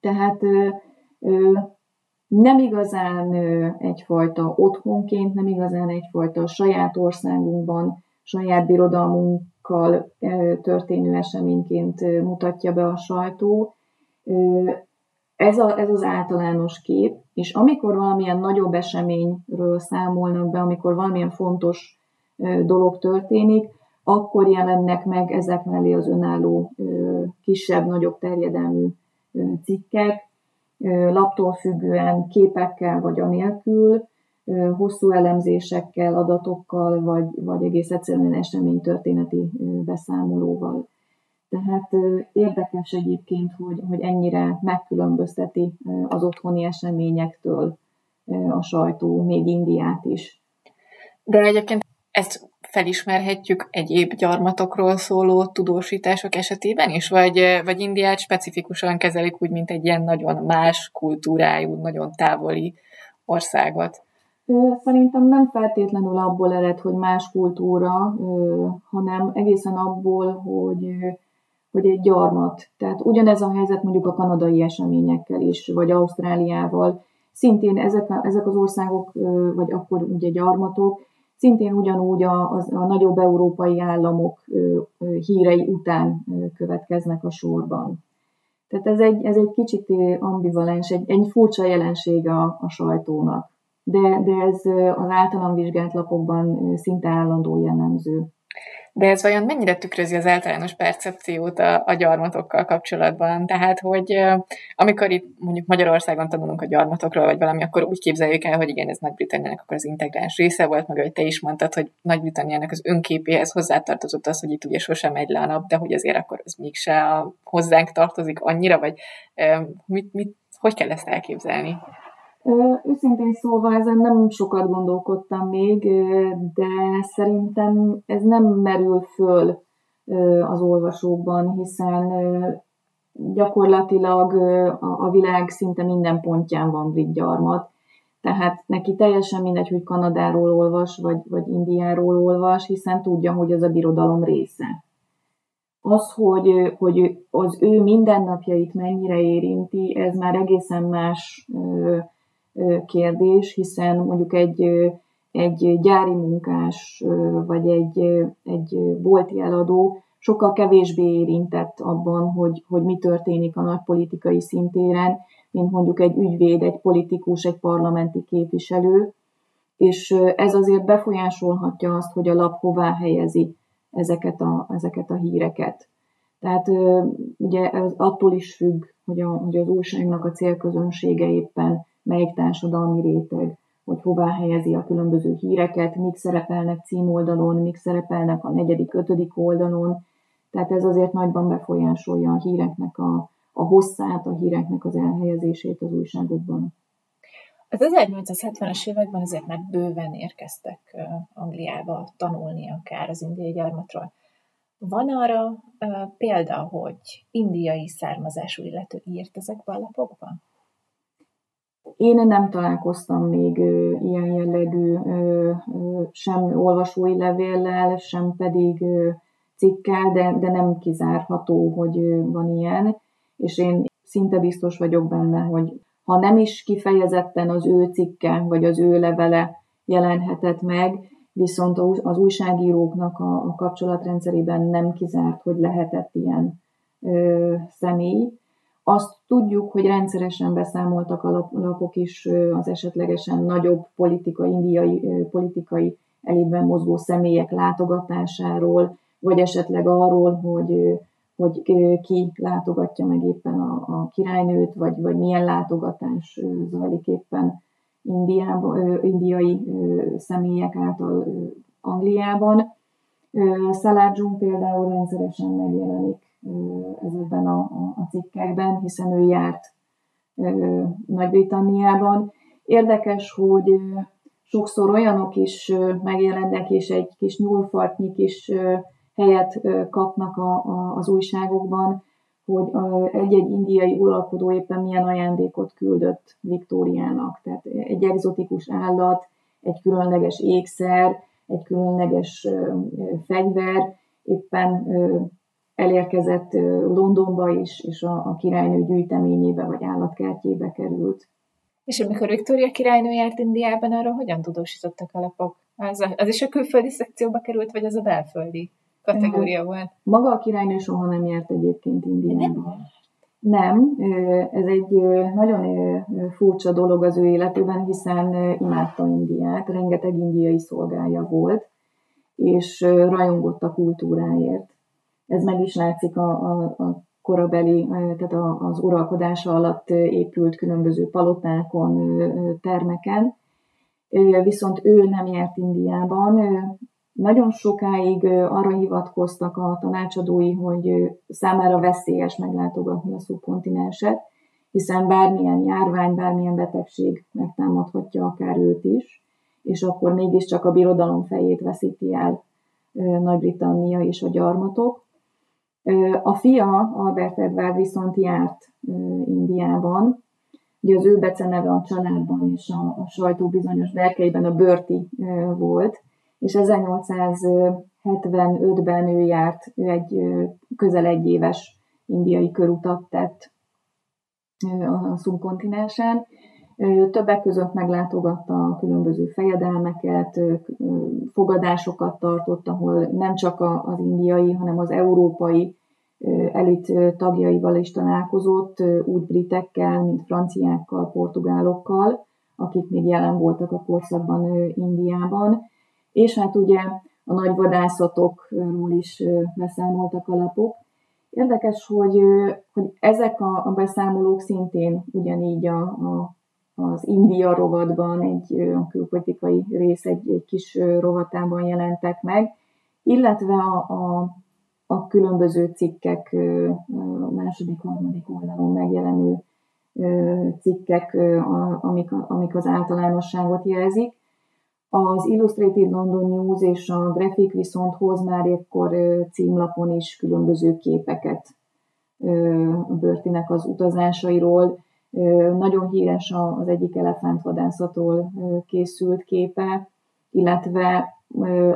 Tehát nem igazán egyfajta otthonként, nem igazán egyfajta saját országunkban, saját birodalmunkkal történő eseményként mutatja be a sajtó. Ez, a, ez az általános kép, és amikor valamilyen nagyobb eseményről számolnak be, amikor valamilyen fontos dolog történik, akkor jelennek meg ezek mellé az önálló kisebb-nagyobb terjedelmű cikkek, laptól függően képekkel vagy anélkül, hosszú elemzésekkel, adatokkal, vagy, vagy egész egyszerűen eseménytörténeti beszámolóval. Tehát érdekes egyébként, hogy, hogy ennyire megkülönbözteti az otthoni eseményektől a sajtó, még Indiát is. De egyébként ezt felismerhetjük egyéb gyarmatokról szóló tudósítások esetében is, vagy, vagy Indiát specifikusan kezelik úgy, mint egy ilyen nagyon más kultúrájú, nagyon távoli országot? Szerintem nem feltétlenül abból ered, hogy más kultúra, hanem egészen abból, hogy, hogy egy gyarmat. Tehát ugyanez a helyzet mondjuk a kanadai eseményekkel is, vagy Ausztráliával. Szintén ezek, ezek az országok, vagy akkor ugye gyarmatok, szintén ugyanúgy a, a, a nagyobb európai államok hírei után következnek a sorban. Tehát ez egy, ez egy kicsit ambivalens, egy, egy furcsa jelenség a, a sajtónak. De, de ez az általam vizsgált lapokban szinte állandó jellemző. De ez vajon mennyire tükrözi az általános percepciót a, a gyarmatokkal kapcsolatban? Tehát, hogy amikor itt mondjuk Magyarországon tanulunk a gyarmatokról, vagy valami, akkor úgy képzeljük el, hogy igen, ez Nagy-Britanniának akkor az integráns része volt, meg ahogy te is mondtad, hogy Nagy-Britanniának az önképéhez hozzátartozott az, hogy itt ugye sosem megy le a nap, de hogy azért akkor az mégse hozzánk tartozik annyira, vagy mit, mit, hogy kell ezt elképzelni? Őszintén szólva ezen nem sokat gondolkodtam még, de szerintem ez nem merül föl az olvasókban, hiszen gyakorlatilag a világ szinte minden pontján van brit gyarmat. Tehát neki teljesen mindegy, hogy Kanadáról olvas, vagy, vagy Indiáról olvas, hiszen tudja, hogy az a birodalom része. Az, hogy, hogy az ő mindennapjait mennyire érinti, ez már egészen más kérdés, hiszen mondjuk egy, egy gyári munkás vagy egy, egy bolti eladó sokkal kevésbé érintett abban, hogy, hogy mi történik a nagy politikai szintéren, mint mondjuk egy ügyvéd, egy politikus, egy parlamenti képviselő, és ez azért befolyásolhatja azt, hogy a lap hová helyezi ezeket a, ezeket a híreket. Tehát ugye ez attól is függ, hogy, a, hogy az újságnak a célközönsége éppen melyik társadalmi réteg, hogy hová helyezi a különböző híreket, mik szerepelnek címoldalon, mik szerepelnek a negyedik, ötödik oldalon. Tehát ez azért nagyban befolyásolja a híreknek a, a hosszát, a híreknek az elhelyezését az újságokban. Az 1870-es években azért már bőven érkeztek Angliába tanulni akár az indiai gyarmatról. Van arra példa, hogy indiai származású illető írt ezekbe a lapokban? Én nem találkoztam még ilyen jellegű sem olvasói levéllel, sem pedig cikkel, de, de nem kizárható, hogy van ilyen, és én szinte biztos vagyok benne, hogy ha nem is kifejezetten az ő cikke, vagy az ő levele jelenhetett meg, viszont az újságíróknak a, a kapcsolatrendszerében nem kizárt, hogy lehetett ilyen ö, személy. Azt tudjuk, hogy rendszeresen beszámoltak a lapok is az esetlegesen nagyobb politikai, indiai politikai elitben mozgó személyek látogatásáról, vagy esetleg arról, hogy, hogy ki látogatja meg éppen a, a királynőt, vagy, vagy milyen látogatás zajlik éppen Indiában, indiai személyek által Angliában. Szaládzsunk például rendszeresen megjelenik ezekben a, a cikkekben, hiszen ő járt Nagy-Britanniában. Érdekes, hogy sokszor olyanok is megjelennek, és egy kis nyúlfartnyi kis helyet kapnak a, a, az újságokban, hogy egy-egy indiai uralkodó éppen milyen ajándékot küldött Viktóriának. Tehát egy egzotikus állat, egy különleges ékszer, egy különleges fegyver éppen elérkezett Londonba is, és a, a királynő gyűjteményébe vagy állatkertjébe került. És amikor Viktória királynő járt Indiában, arról hogyan tudósítottak a lapok? Az, az is a külföldi szekcióba került, vagy az a belföldi kategória volt? Maga a királynő soha nem járt egyébként Indiában. Nem, ez egy nagyon furcsa dolog az ő életében, hiszen imádta Indiát, rengeteg indiai szolgája volt, és rajongott a kultúráért. Ez meg is látszik a, a, a korabeli, tehát az uralkodása alatt épült különböző palotákon, termeken, viszont ő nem járt Indiában. Nagyon sokáig arra hivatkoztak a tanácsadói, hogy számára veszélyes meglátogatni a szubkontinenset, hiszen bármilyen járvány, bármilyen betegség megtámadhatja akár őt is, és akkor mégiscsak a birodalom fejét veszíti el Nagy-Britannia és a gyarmatok. A fia, Albert Edward viszont járt Indiában, ugye az ő beceneve a családban és a, a sajtó bizonyos berkeiben a Börti volt, és 1875-ben ő járt, ő egy közel egy éves indiai körutat tett a szubkontinensen. Többek között meglátogatta a különböző fejedelmeket, fogadásokat tartott, ahol nem csak az indiai, hanem az európai elit tagjaival is találkozott, úgy britekkel, mint franciákkal, portugálokkal, akik még jelen voltak a korszakban Indiában. És hát ugye a nagy vadászatokról is beszámoltak a lapok. Érdekes, hogy, hogy ezek a, a beszámolók szintén ugyanígy a, a, az India rovatban, egy külpolitikai rész egy, egy kis rovatában jelentek meg, illetve a, a, a különböző cikkek, második, harmadik oldalon megjelenő cikkek, amik, amik az általánosságot jelzik. Az Illustrated London News és a Graphic viszont hoz már ekkor címlapon is különböző képeket Börtinek az utazásairól. Nagyon híres az egyik elefántvadászatól készült képe, illetve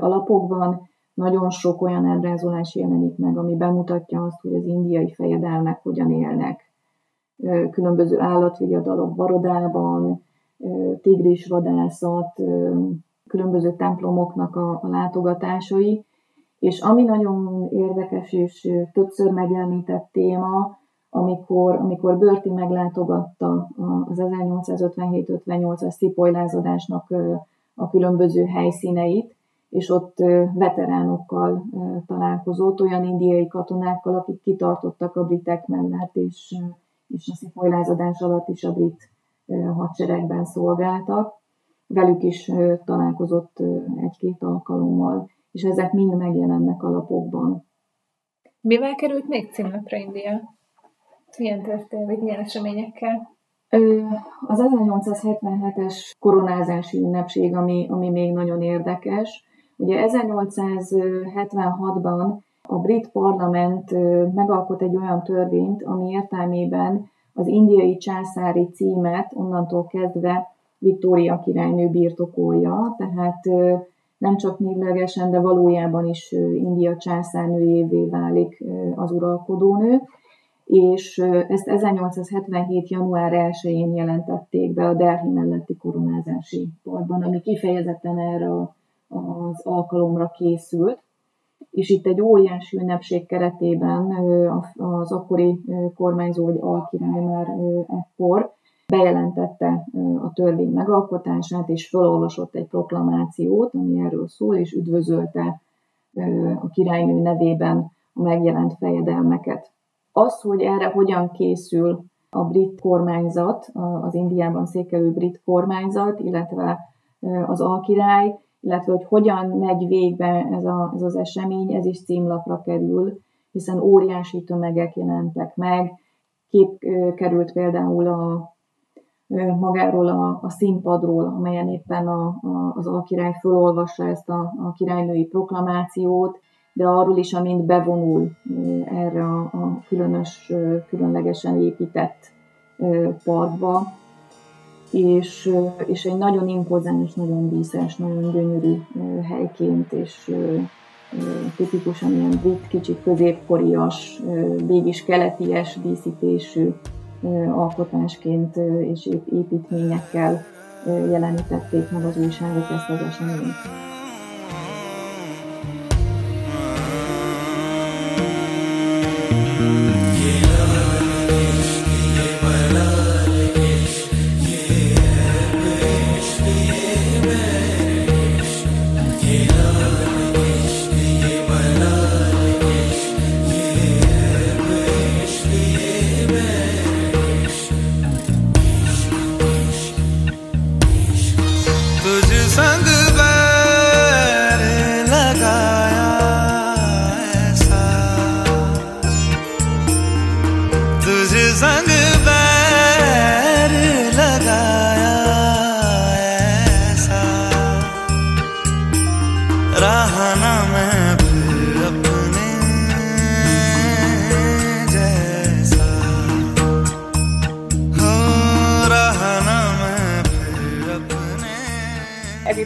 a lapokban nagyon sok olyan ábrázolás jelenik meg, ami bemutatja azt, hogy az indiai fejedelmek hogyan élnek. Különböző állatviadalok Barodában, tigrisvadászat, különböző templomoknak a, a látogatásai, és ami nagyon érdekes és többször megjelenített téma, amikor, amikor Börti meglátogatta az 1857-58-as szipoly-lázadásnak a különböző helyszíneit, és ott veteránokkal találkozott, olyan indiai katonákkal, akik kitartottak a britek mellett, és, és a szifolylázadás alatt is a brit hadseregben szolgáltak. Velük is találkozott egy-két alkalommal, és ezek mind megjelennek a lapokban. Mivel került még címlapra India? Milyen történet, milyen eseményekkel? Az 1877-es koronázási ünnepség, ami, ami még nagyon érdekes, Ugye 1876-ban a brit parlament megalkot egy olyan törvényt, ami értelmében az indiai császári címet onnantól kezdve Viktória királynő birtokolja, tehát nem csak névlegesen, de valójában is India császárnőjévé válik az uralkodónő, és ezt 1877. január 1-én jelentették be a Delhi melletti koronázási portban, ami kifejezetten erre az alkalomra készült, és itt egy óriási ünnepség keretében az akkori kormányzó, vagy alkirály már ekkor bejelentette a törvény megalkotását, és felolvasott egy proklamációt, ami erről szól, és üdvözölte a királynő nevében a megjelent fejedelmeket. Az, hogy erre hogyan készül a brit kormányzat, az Indiában székelő brit kormányzat, illetve az alkirály, illetve hogy hogyan megy végbe ez, a, ez az esemény, ez is címlapra kerül, hiszen óriási tömegek jelentek meg, kép került például a, magáról a, a színpadról, amelyen éppen a, a, az alkirály fölolvassa ezt a, a királynői proklamációt, de arról is, amint bevonul erre a, a különös, különlegesen épített parkba, és, és egy nagyon impozáns, nagyon díszes, nagyon gyönyörű helyként, és tipikusan ilyen brit, kicsit középkorias, mégis keleties díszítésű alkotásként és építményekkel jelenítették meg az újságok ezt az eseményt.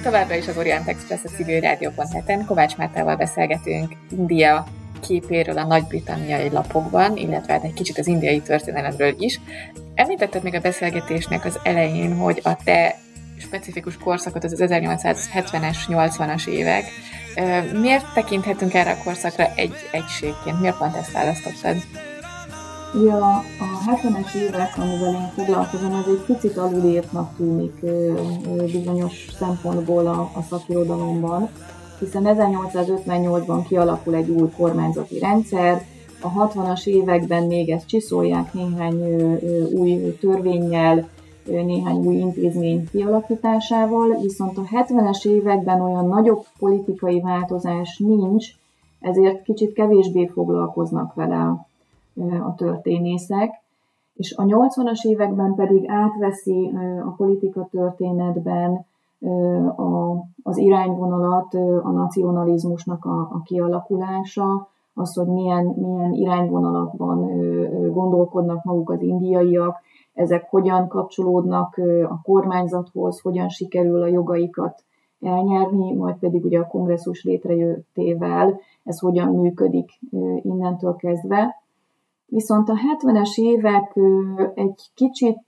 Továbbra is az Orient Express a civil rádió.net-en. Kovács Mártával beszélgetünk India képéről a nagy-britanniai lapokban, illetve hát egy kicsit az indiai történelemről is. Említetted még a beszélgetésnek az elején, hogy a te specifikus korszakot, az 1870-es, 80-as évek. Miért tekinthetünk erre a korszakra egy egységként? Miért pont ezt választottad? Ja, a 70-es évek, amivel én foglalkozom, az egy picit alulírtnak tűnik bizonyos szempontból a, a szakirodalomban, hiszen 1858-ban kialakul egy új kormányzati rendszer, a 60-as években még ezt csiszolják néhány új törvényel, néhány új intézmény kialakításával, viszont a 70-es években olyan nagyobb politikai változás nincs, ezért kicsit kevésbé foglalkoznak vele a történészek, és a 80-as években pedig átveszi a politika történetben a, az irányvonalat a nacionalizmusnak a, a kialakulása, az, hogy milyen, milyen irányvonalakban gondolkodnak maguk az indiaiak, ezek hogyan kapcsolódnak a kormányzathoz, hogyan sikerül a jogaikat elnyerni, majd pedig ugye a kongresszus létrejöttével ez hogyan működik innentől kezdve. Viszont a 70-es évek egy kicsit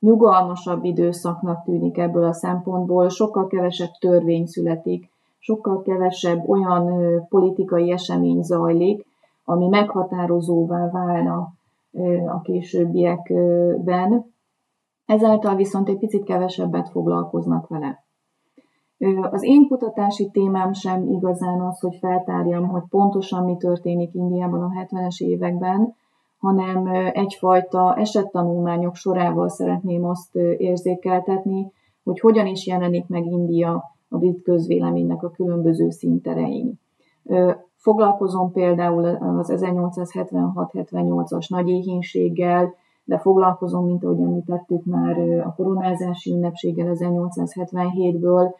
nyugalmasabb időszaknak tűnik ebből a szempontból, sokkal kevesebb törvény születik, sokkal kevesebb olyan politikai esemény zajlik, ami meghatározóvá válna a későbbiekben. Ezáltal viszont egy picit kevesebbet foglalkoznak vele. Az én kutatási témám sem igazán az, hogy feltárjam, hogy pontosan mi történik Indiában a 70-es években, hanem egyfajta esettanulmányok sorával szeretném azt érzékeltetni, hogy hogyan is jelenik meg India a brit közvéleménynek a különböző szinterein. Foglalkozom például az 1876-78-as nagy éhínséggel, de foglalkozom, mint ahogy említettük már, a koronázási ünnepséggel 1877-ből,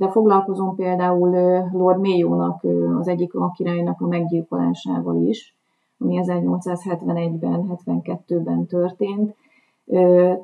de foglalkozom például Lord Mayo-nak, az egyik a királynak a meggyilkolásával is, ami 1871-ben, 72-ben történt.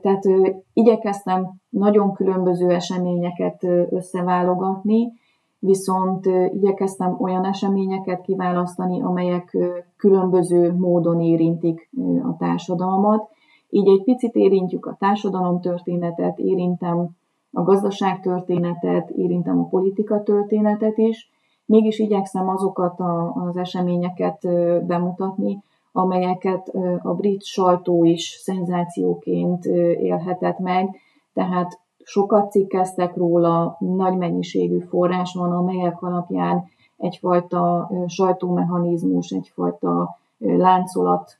Tehát igyekeztem nagyon különböző eseményeket összeválogatni, viszont igyekeztem olyan eseményeket kiválasztani, amelyek különböző módon érintik a társadalmat. Így egy picit érintjük a társadalomtörténetet, érintem a gazdaságtörténetet, érintem a politika történetet is, mégis igyekszem azokat a, az eseményeket bemutatni, amelyeket a brit sajtó is szenzációként élhetett meg, tehát sokat cikkeztek róla, nagy mennyiségű forrás van, amelyek alapján egyfajta sajtómechanizmus, egyfajta láncolat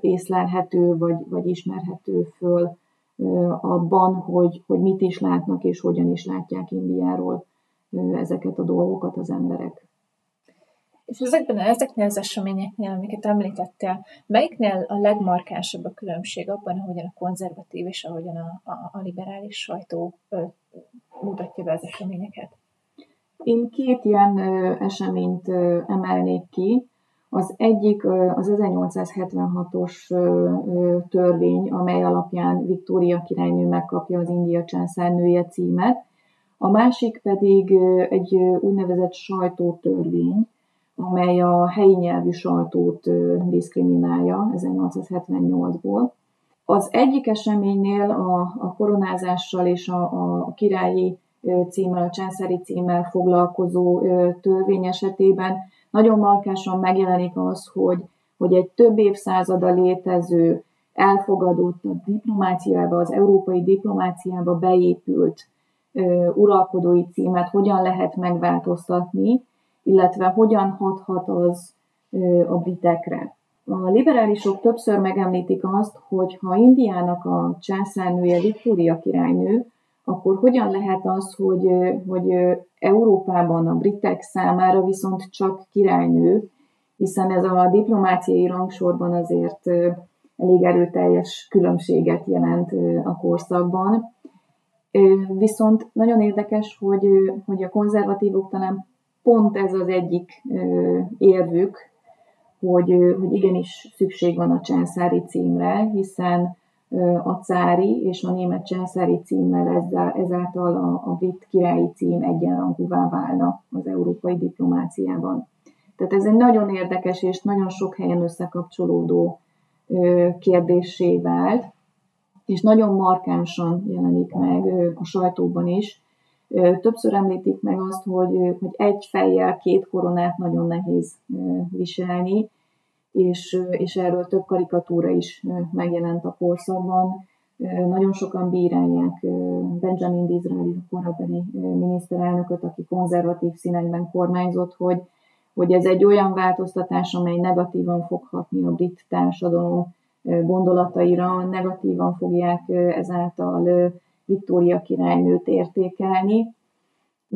észlelhető, vagy, vagy ismerhető föl abban, hogy, hogy mit is látnak és hogyan is látják Indiáról ezeket a dolgokat az emberek. És ezekben, ezeknél az eseményeknél, amiket említettél, melyiknél a legmarkánsabb a különbség abban, ahogyan a konzervatív és ahogyan a, a, a liberális sajtó ö, mutatja be az eseményeket? Én két ilyen ö, eseményt ö, emelnék ki. Az egyik az 1876-os törvény, amely alapján Viktória királynő megkapja az India császárnője címet, a másik pedig egy úgynevezett sajtótörvény, amely a helyi nyelvű sajtót diszkriminálja 1878-ból. Az egyik eseménynél a, a koronázással és a, a királyi címmel, a császári címmel foglalkozó törvény esetében nagyon markásan megjelenik az, hogy, hogy egy több évszázada létező, elfogadott a diplomáciába, az európai diplomáciába beépült uralkodói címet hogyan lehet megváltoztatni, illetve hogyan hathat az a britekre. A liberálisok többször megemlítik azt, hogy ha Indiának a császárnője Viktória királynő, akkor hogyan lehet az, hogy, hogy Európában a britek számára viszont csak királynő, hiszen ez a diplomáciai rangsorban azért elég erőteljes különbséget jelent a korszakban. Viszont nagyon érdekes, hogy, hogy a konzervatívok talán pont ez az egyik érvük, hogy, hogy igenis szükség van a császári címre, hiszen a cári és a német császári címmel ezáltal a, a brit királyi cím egyenrangúvá válna az európai diplomáciában. Tehát ez egy nagyon érdekes és nagyon sok helyen összekapcsolódó kérdésé vált, és nagyon markánsan jelenik meg a sajtóban is. Többször említik meg azt, hogy, hogy egy fejjel két koronát nagyon nehéz viselni, és, és erről több karikatúra is megjelent a korszakban. Nagyon sokan bírálják Benjamin Disraeli, korabeli miniszterelnököt, aki konzervatív színekben kormányzott, hogy, hogy ez egy olyan változtatás, amely negatívan fog hatni a brit társadalom gondolataira, negatívan fogják ezáltal Viktória királynőt értékelni,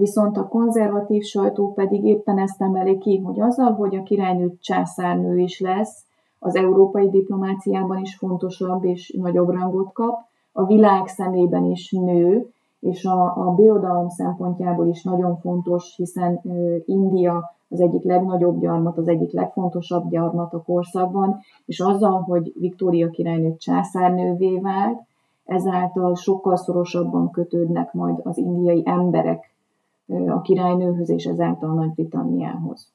Viszont a konzervatív sajtó pedig éppen ezt emeli ki, hogy azzal, hogy a királynő császárnő is lesz, az európai diplomáciában is fontosabb és nagyobb rangot kap, a világ szemében is nő, és a, a birodalom szempontjából is nagyon fontos, hiszen India az egyik legnagyobb gyarmat, az egyik legfontosabb gyarmat a korszakban, és azzal, hogy Viktória királynő császárnővé vált, ezáltal sokkal szorosabban kötődnek majd az indiai emberek a királynőhöz és ezáltal Nagy-Britanniához.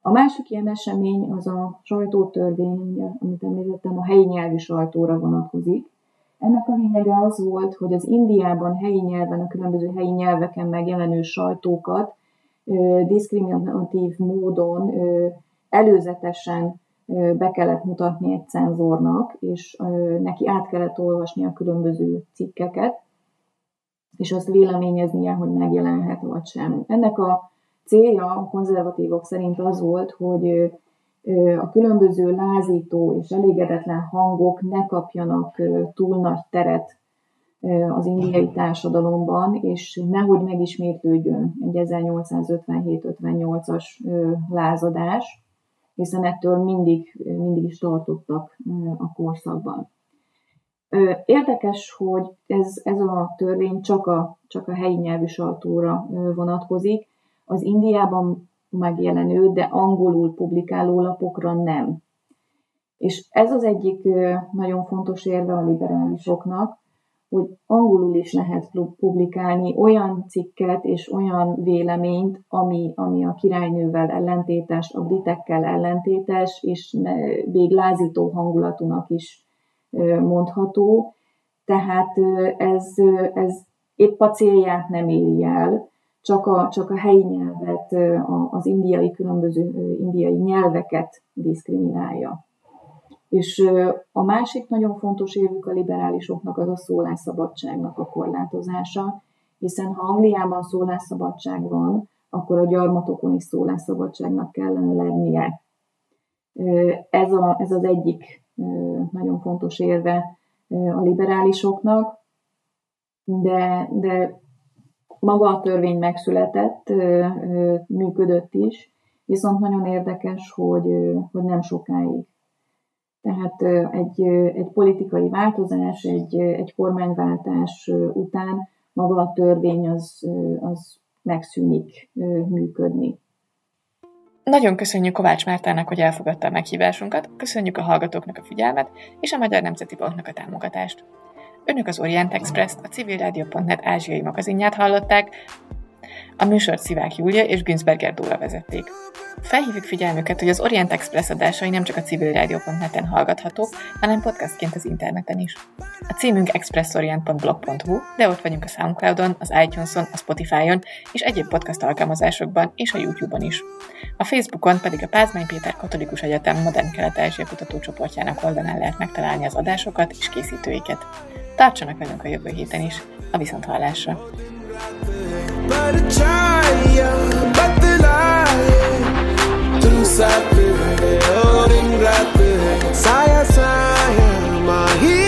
A másik ilyen esemény az a sajtótörvény, amit említettem, a helyi nyelvű sajtóra vonatkozik. Ennek a lényege az volt, hogy az Indiában helyi nyelven, a különböző helyi nyelveken megjelenő sajtókat diszkriminatív módon előzetesen be kellett mutatni egy cenzornak, és neki át kellett olvasni a különböző cikkeket, és azt véleményeznie, hogy megjelenhet vagy sem. Ennek a célja a konzervatívok szerint az volt, hogy a különböző lázító és elégedetlen hangok ne kapjanak túl nagy teret az indiai társadalomban, és nehogy megismétlődjön egy 1857-58-as lázadás, hiszen ettől mindig, mindig is tartottak a korszakban. Érdekes, hogy ez, ez a törvény csak a, csak a helyi nyelvű sajtóra vonatkozik, az Indiában megjelenő, de angolul publikáló lapokra nem. És ez az egyik nagyon fontos érve a liberálisoknak, hogy angolul is lehet publikálni olyan cikket és olyan véleményt, ami, ami a királynővel ellentétes, a britekkel ellentétes, és még lázító hangulatúnak is mondható, tehát ez, ez épp a célját nem éri el, csak a, csak a helyi nyelvet, az indiai különböző indiai nyelveket diszkriminálja. És a másik nagyon fontos évük a liberálisoknak az a szólásszabadságnak a korlátozása, hiszen ha Angliában szólásszabadság van, akkor a gyarmatokon is szólásszabadságnak kellene lennie. Ez, a, ez az egyik nagyon fontos érve a liberálisoknak, de, de maga a törvény megszületett, működött is, viszont nagyon érdekes, hogy, hogy nem sokáig. Tehát egy, egy politikai változás, egy, egy kormányváltás után maga a törvény az, az megszűnik működni. Nagyon köszönjük Kovács Mártának, hogy elfogadta a meghívásunkat, köszönjük a hallgatóknak a figyelmet és a Magyar Nemzeti Banknak a támogatást. Önök az Orient Express-t, a civilrádió.net ázsiai magazinját hallották, a műsort Szivák Júlia és Günzberger Dóra vezették. Felhívjuk figyelmüket, hogy az Orient Express adásai nem csak a civilrádió.net-en hallgathatók, hanem podcastként az interneten is. A címünk expressorient.blog.hu, de ott vagyunk a Soundcloudon, az iTunes-on, a Spotify-on és egyéb podcast alkalmazásokban és a YouTube-on is. A Facebookon pedig a Pázmány Péter Katolikus Egyetem Modern Kelet-Ázsia kutatócsoportjának oldalán lehet megtalálni az adásokat és készítőiket. Tartsanak velünk a jövő héten is, a viszonthallásra! Saya saya mahir